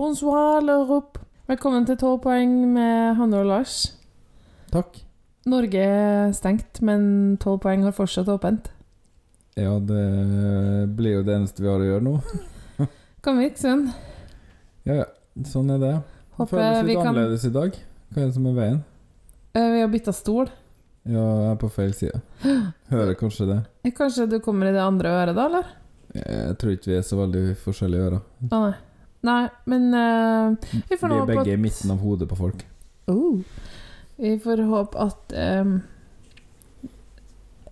Bonsoir, l'Europe. Velkommen til 12 poeng med Hanne og Lars. Takk. Norge er stengt, men 12 poeng har fortsatt åpent. Ja, det blir jo det eneste vi har å gjøre nå. Kan virke sånn. Ja. Sånn er det. Det føles litt litt kan annerledes i dag. Hva er det som er veien? Eh, Vi har bytta stol. Ja, jeg er på feil side. Hører kanskje det. Kanskje du kommer i det andre øret, da, eller? Jeg tror ikke vi er så veldig forskjellige ører. Å nei. Nei, men uh, Vi får Vi er begge i midten av hodet på folk. Uh, Vi får håpe at um,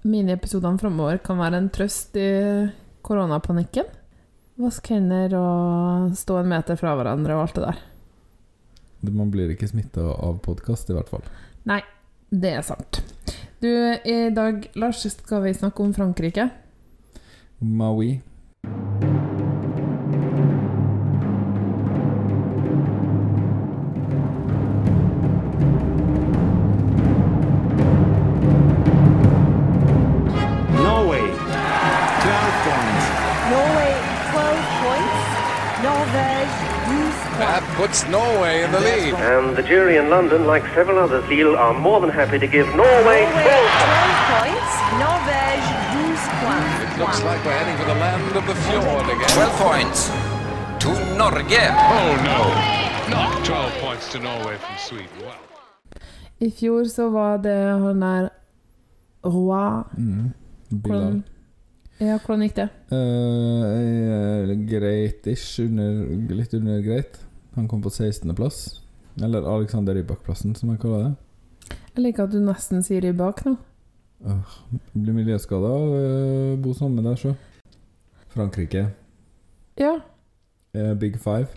miniepisodene framover kan være en trøst i koronapanikken. Vask hender og stå en meter fra hverandre og alt det der. Man blir ikke smitta av podkast, i hvert fall. Nei, Det er sant. Du, i dag, Lars, skal vi snakke om Frankrike. Maui. Puts Norway in the lead. And the jury in London, like several others, feel are more than happy to give Norway Norway 12 12 points. Norvège 12 points. It looks like we're heading for the land of the fjord again. 12 points to Norge. Oh no, not 12 points to Norway from Sweden. Wow. I fjor så var det han der Roi Mm. Bilal. Hvordan, ja, hvordan gikk det? Eh, greit-ish. Under, litt under greit. Han kom på 16.-plass. Eller Alexander Rybak-plassen, som jeg kaller det. Jeg liker at du nesten sier i bak nå. Uh, blir miljøskada av uh, bo sammen med deg, sjø. Frankrike. Ja. Uh, Big Five.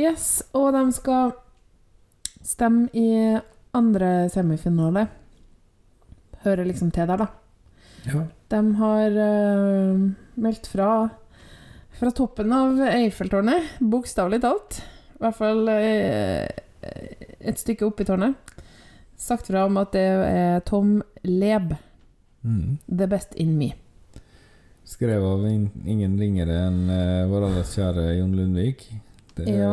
Yes, og de skal stemme i andre semifinale. Hører liksom til der, da. Ja. De har uh, meldt fra fra toppen av Eiffeltårnet, bokstavelig talt. I hvert fall eh, et stykke opp i tårnet. Sagt fra om at det er Tom Leb, Mm. the best in me. Skrevet av in ingen ringere enn eh, vår alles kjære Jon Lundvik. Det er, Ja.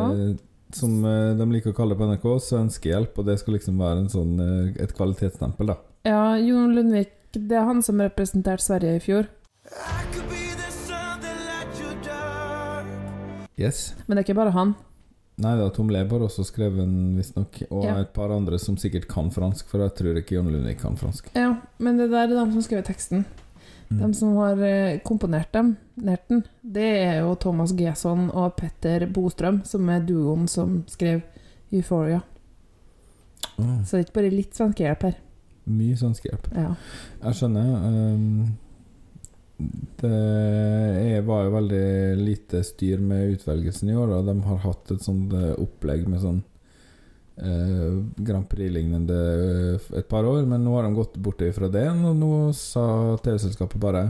Som eh, de liker å kalle det på NRK, svenskehjelp. Og det skal liksom være en sånn, eh, et kvalitetsstempel, da. Ja, Jon Lundvik, det er han som representerte Sverige i fjor. Yes. Men det er ikke bare han. Nei da, Tom Leb har også skrevet den, visstnok. Og Ja. et par andre som sikkert kan fransk, for jeg tror ikke Jon Lundvik kan fransk. Ja, men det der er de som skrev teksten. Mm. De som har eh, komponert dem, den, det er jo Thomas Gesson og Petter Bostrøm, som er duoen som skrev Euphoria. Oh. Så det er ikke bare litt svenskehjelp her. mye svenskehjelp. Ja. Jeg skjønner. ehm, det var jo veldig lite styr med utvelgelsen i år, og de har hatt et sånt eh, opplegg med sånn eh, Grand Prix-lignende eh, et par år, men nå har de gått bort fra det, og nå sa TV-selskapet bare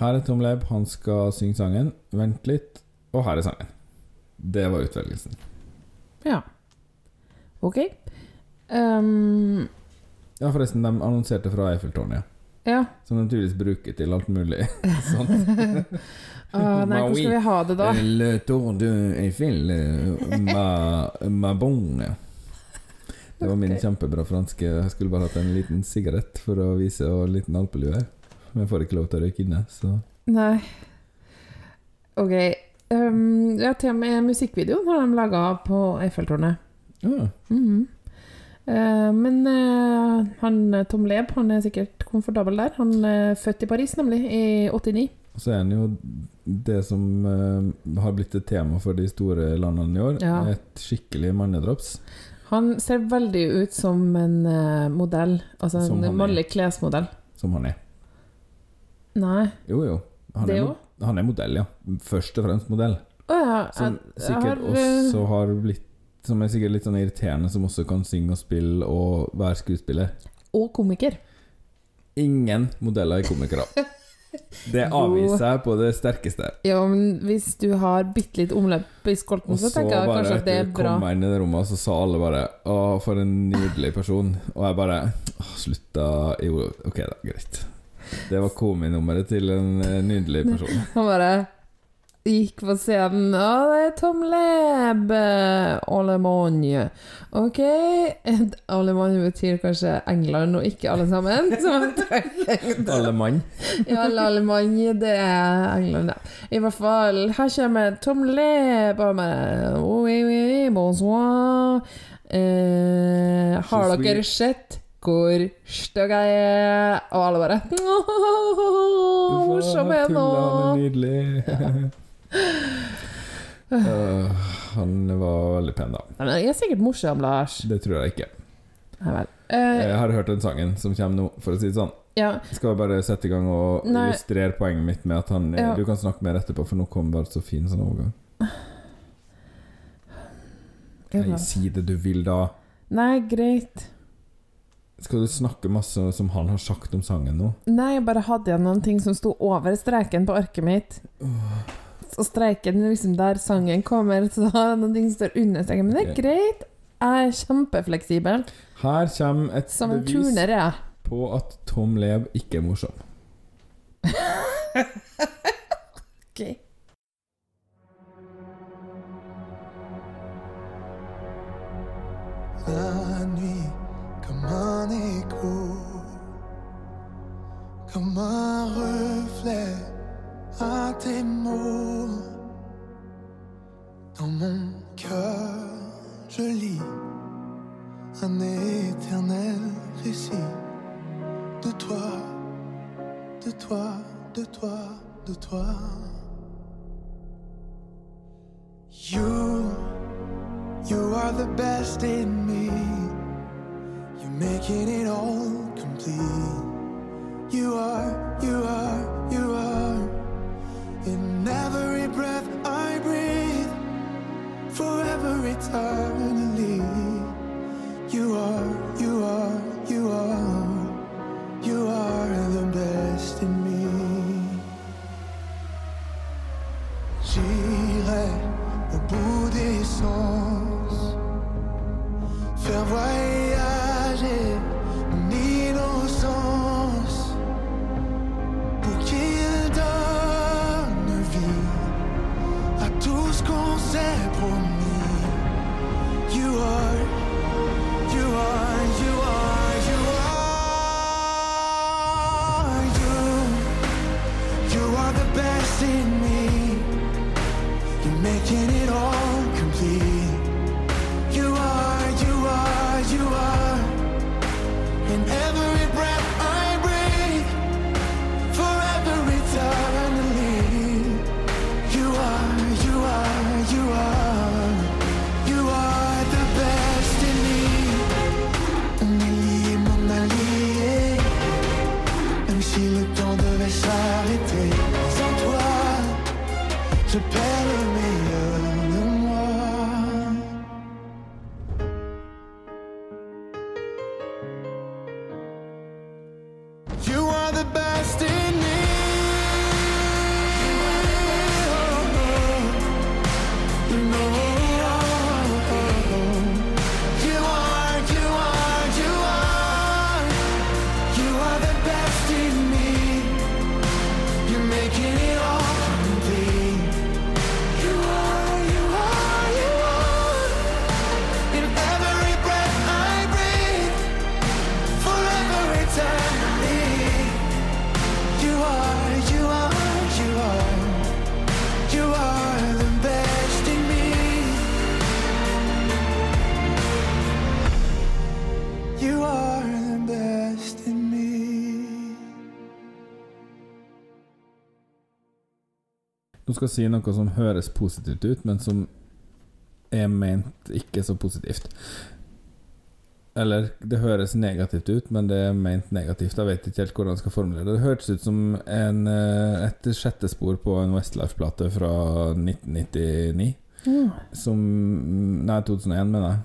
Her er Tom Leib, han skal synge sangen. Vent litt, og her er sangen. Det var utvelgelsen. ja. Ok. Um... Ja, forresten, de annonserte fra Eiffeltårnet, ja. Som de tydeligvis bruker til alt mulig sånt. Ah, nei, hvor skal vi ha det, da? Le tour de Eiffel, eh, ma, ma bonne. Det var min kjempebra franske. Jeg skulle bare hatt en liten sigarett for å vise og en liten alpelue her. Men jeg får ikke lov til å røyke inne, så Nei. Ok. Um, ja, til og med musikkvideoen har de laga på Eiffeltårnet. ja. Mm Eh, men eh, han eh, Tom Leb han er sikkert komfortabel der. Han er født i Paris, nemlig, i 89. Og så er han jo det som eh, har blitt et tema for de store landene i år. Ja. Et skikkelig mannedrops. Han ser veldig ut som en eh, modell, altså Som en mannlig klesmodell. Som han er. Nei, Jo, jo. Han er, han er modell, ja. Først og fremst modell. Å ja. Som sikkert har, eh, også har blitt Som er sikkert litt sånn irriterende, som også kan synge og spille og være skuespiller. Og komiker. Ingen modeller er komikere. Det avviser jeg på det sterkeste. Ja, men hvis du har bitte litt omløp i skolten, så så tenker jeg kanskje at det er bra. Og så bare etter kom jeg inn i det rommet, så sa alle bare 'Å, for en nydelig person'. Og jeg bare slutta Jo, ok, da, greit. Det var kominummeret til en eh, nydelig person. Han bare gikk på scenen. Å, det er Tom Leb! Allemagne. Ok. Allemagne betyr kanskje England og ikke alle sammen. som jeg tenkte. Alle mann. Ja, allemann, det er England, ja. I hvert fall, her kommer Tom Leb og med oui, oui, bonsoir. Eh, har dere sett hvor stygg jeg er? Og alle bare Morsom er nå! Nydelig. Øh, han var veldig pen, da. Nei, men Jeg er sikkert morsom, Lars. Det tror jeg ikke. Nei vel. Eh, Jeg har hørt den sangen som kommer nå, for å si det sånn. ja. Skal bare sette i gang og Nei. illustrere poenget mitt med at han Ja. Du kan snakke mer etterpå, for nå kom bare så fin sånn overgang. Nei, si det du vil, da. Nei, greit. Skal du snakke masse som han har sagt om sangen nå? Nei, jeg bare hadde igjen noen ting som sto over streken på arket mitt. Så streken liksom der sangen kommer, så da er ting som står under streken. Men det er greit. Jeg er kjempefleksibel. Her kommer et Som bevis turner, ja. på at Tom Lev ikke er morsom. Ok. La nuit comme un écho, comme un tes mots. Dans mon cœur, je lis un éternel récit de toi, de toi, de toi, de toi. You You are the best in me. You're making it all complete. You are, you are, Nå skal si noe som høres positivt ut, men som er ment ikke så positivt. Eller det høres negativt ut, men det er ment negativt. Jeg vet ikke helt hvordan jeg skal formulere det. Det hørtes ut som en, eh, et sjette spor på en Westlife-plate fra 1999. Mm. Som Nei, 2001, mener jeg.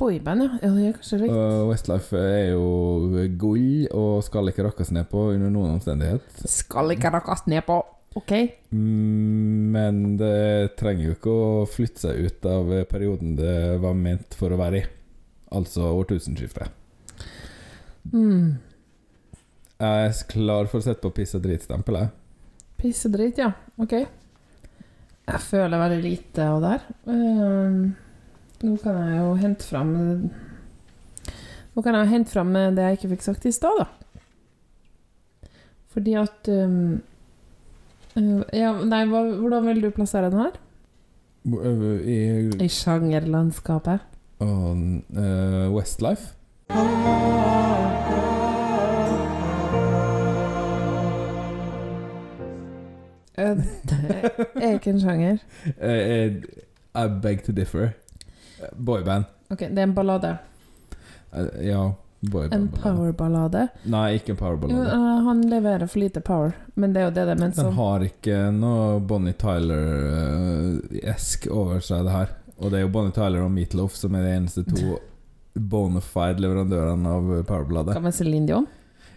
Boyband, ja. ja. Det er kanskje riktig. Westlife er jo gull og skal ikke rakkes ned på under noen omstendighet. Skal ikke rakkes ned på. Ok. Men det trenger jo ikke å flytte seg ut av perioden det var ment for å være i. Altså årtusenskiftet. Mm. Jeg er klar for å sette på piss og dritstempelet. Piss og drit, ja. Ok. Jeg føler veldig lite av det her. Uh, nå kan jeg jo hente fram Nå kan jeg hente fram det jeg ikke fikk sagt i stad, da. Fordi at eh, Ja, nei, hva, hvordan vil du plassere den her? I I sjangerlandskapet. og, uh, Westlife. Eh, Det er ikke en sjanger. Eh, eh, I beg to differ. Eh, Boyband. Ok, det er en ballade. Uh, ja. En powerballade. Nei, ikke en powerballade. Uh, han leverer for lite power, men det er jo det det er ment Den har ikke noe Bonnie Tyler-esk over seg, det her. Og det er jo Bonnie Tyler og Meatloaf som er de eneste to bonafide leverandørene av powerballader. Hva med Lindy Dion?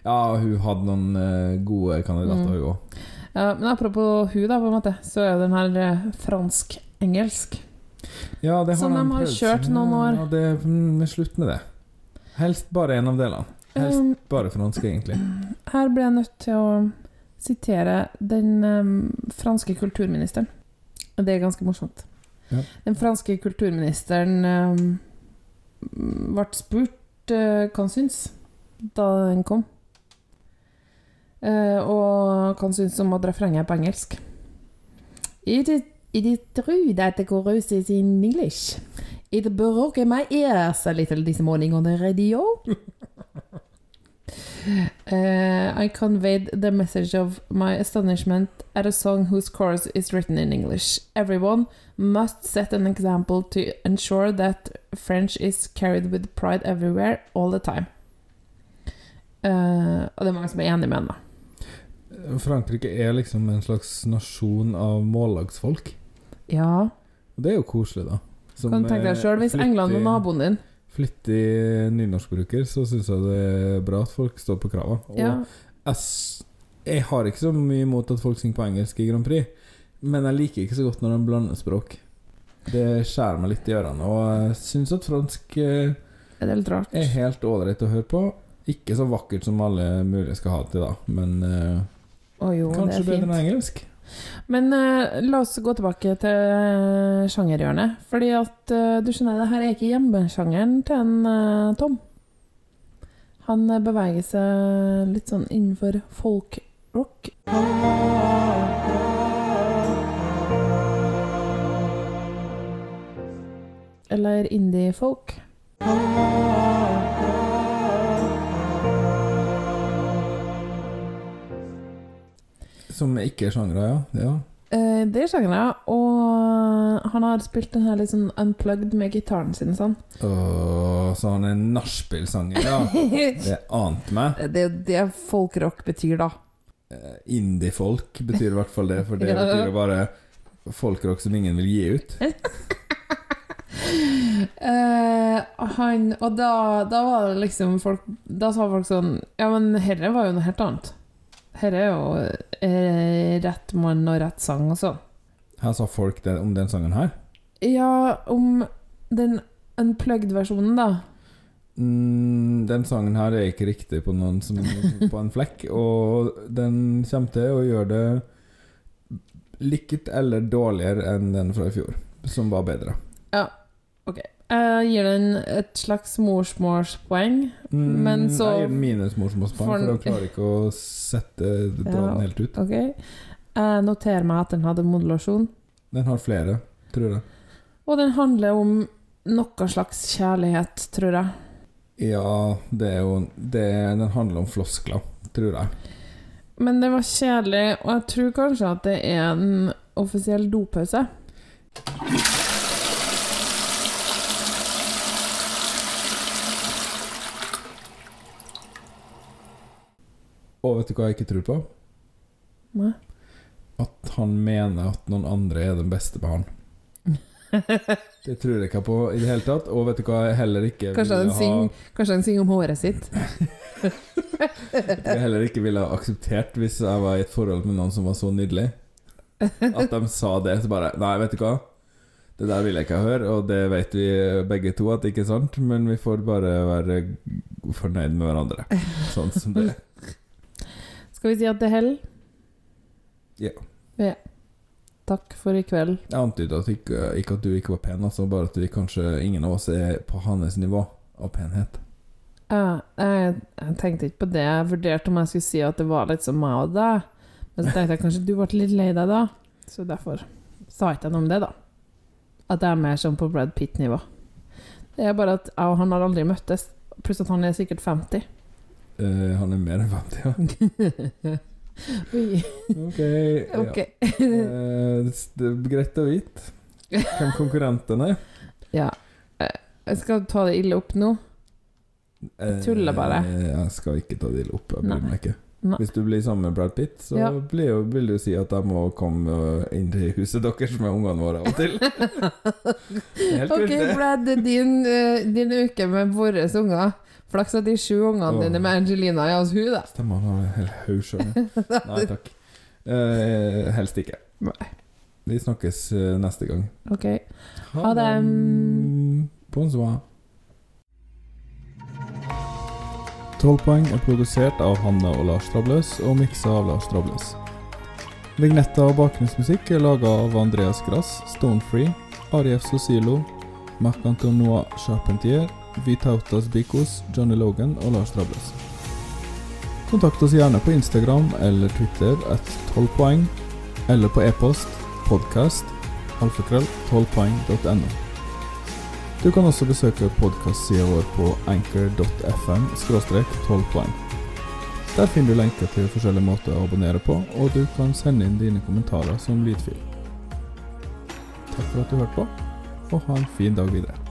Ja, hun hadde noen eh, gode kandidater, Mm. hun òg. Ja, men apropos hun, da, på en måte, så er jo den her eh, fransk-engelsk. Ja, det har Som de har prøvd kjørt noen år. Ja, det, mm, slutt med det. Helst bare en av delene. Helst Um, bare fransk, egentlig. her ble jeg nødt til å sitere den um, franske kulturministeren. Og Det er ganske morsomt. Ja. Den franske kulturministeren um, ble spurt uh, hva han syns da den kom. Uh, og hva han syns om at refrenget er på engelsk. It is, it is true that the chorus is in English. It broke my ears a little this morning on the radio. Uh, I conveyed the message of my astonishment at a song whose chorus is written in English. Everyone must set an example to ensure that French is carried with pride everywhere, all the time. Uh, og det er mange som er enig med henne. Frankrike er liksom en slags nasjon av mållagsfolk. Ja, Og det er jo koselig, da. Som, kan du tenke deg eh, sjøl hvis England var naboen din. Flittig nynorskbruker, så syns jeg det er bra at folk står på krava. Og Ja. jeg, jeg har ikke så mye imot at folk synger på engelsk i Grand Prix, men jeg liker ikke så godt når de blander språk. Det skjærer meg litt i ørene. Og jeg syns at fransk eh, Er det litt rart? er helt ålreit å høre på. Ikke så vakkert som alle mulige skal ha det til, da, men uh, oh, jo, kanskje er bedre enn engelsk. Men uh, la oss gå tilbake til uh, sjangerhjørnet. Fordi at uh, du skjønner, det her er ikke hjemmesjangeren til en uh, Tom. Han eh, beveger seg litt sånn innenfor folkrock. Eller indie-folk. Som ikke er sjangre, ja. ja. Eh, det er sjangre, ja. Og han har spilt den her litt sånn unplugged med gitaren sin og sånn. Åh, så han er nachspiel-sanger, ja. Det ante meg. Det er jo det folkrock betyr, da. Eh, Indie-folk betyr i hvert fall det, for det Ja. betyr jo bare folkrock som ingen vil gi ut. Eh, han, og da, da var det liksom folk Da sa folk sånn Ja, men herre var jo noe helt annet. Herre er jo eh, rett mann og rett sang og sånn. Her sa folk det om den sangen her. Ja, om den unplugged-versjonen, da. Mm, den sangen her er ikke riktig på, noen som, på en flekk, og den kommer til å gjøre det likt eller dårligere enn den fra i fjor, som var bedre. Ja, ok. Jeg gir den et slags morsmålspoeng. Mm, Men så- Jeg gir den minus morsmålspoeng, For- for hun klarer ikke å sette dra Ja. den helt ut. Ok. Jeg noterer meg at den hadde modulasjon. Den har flere, tror jeg. Og den handler om noe slags kjærlighet, tror jeg. Ja, det er jo det, Den handler om floskler, tror jeg. Men det var kjedelig, og jeg tror kanskje at det er en offisiell dopause. Og vet du hva jeg ikke tror på? Nei. At han mener at noen andre er den beste på han. Det tror jeg ikke på i det hele tatt. Og vet du hva jeg heller ikke Kanskje ville ville ha kanskje han synger om håret sitt. Jeg heller ikke ville ha akseptert hvis jeg var i et forhold med noen som var så nydelig. At de sa det, så bare Nei, vet du hva? Det der vil jeg ikke høre, og det vet vi begge to at det ikke er sant, men vi får bare være fornøyd med hverandre. Sånn som det er. Skal vi si at det holder? Ja. Ja. Takk for i kveld. Jeg antyda ikke, ikke at du ikke var pen, altså, bare at vi kanskje ingen av oss er på hans nivå av penhet. Ja, jeg, jeg tenkte ikke på det. Jeg vurderte om jeg skulle si at det var litt som meg og deg. Men så tenkte jeg kanskje du ble litt lei deg da. Så derfor sa ikke jeg noe om det, da. At jeg er mer sånn på Brad Pitt-nivå. Det er bare at jeg og han har aldri møttes. Pluss at han er sikkert 50. Eh, han er mer enn 50, ja. Ok. ja. Ok. Eh, det er greit å vite hvem konkurrenten er. ja. Eh, Jeg skal ta det ille opp nå. Jeg tuller bare. Jeg skal ikke ta det ille opp. Jeg bryr meg ikke. Nei. Hvis du blir sammen med Brad Pitt, så Ja. blir jo, vil du si at jeg må komme inn til huset deres med ungene våre av og til. Helt Ok. Brad, din, din uke med våre unger. Flaks at de sju ungene dine med Angelina er hos hun, da. Stemmer, han har en hel haug sjøl. Nei takk. Eh, helst ikke. Nei. Vi snakkes eh, neste gang. Ok. Ha det. Bonsoir. 12 poeng er produsert av Hanne og Lars Trabløs og miksa av Lars Trabløs. Vignetter og bakgrunnsmusikk er laga av Andreas Grass, Stonefree, Arief Sosilo, Marc-Antonois Charpentier, Vitautas Bikos, Johnny Logan og Lars Drables. Kontakt oss gjerne på Instagram eller Twitter at 12 poeng, eller på e-post podcast alfakrøll 12poeng.no. Du kan også besøke podkastsida vår på anchor.fm 12 poeng. Der finner du lenker til forskjellige måter å abonnere på, og du kan sende inn dine kommentarer som lydfil. Takk for at du hørte på, og ha en fin dag videre.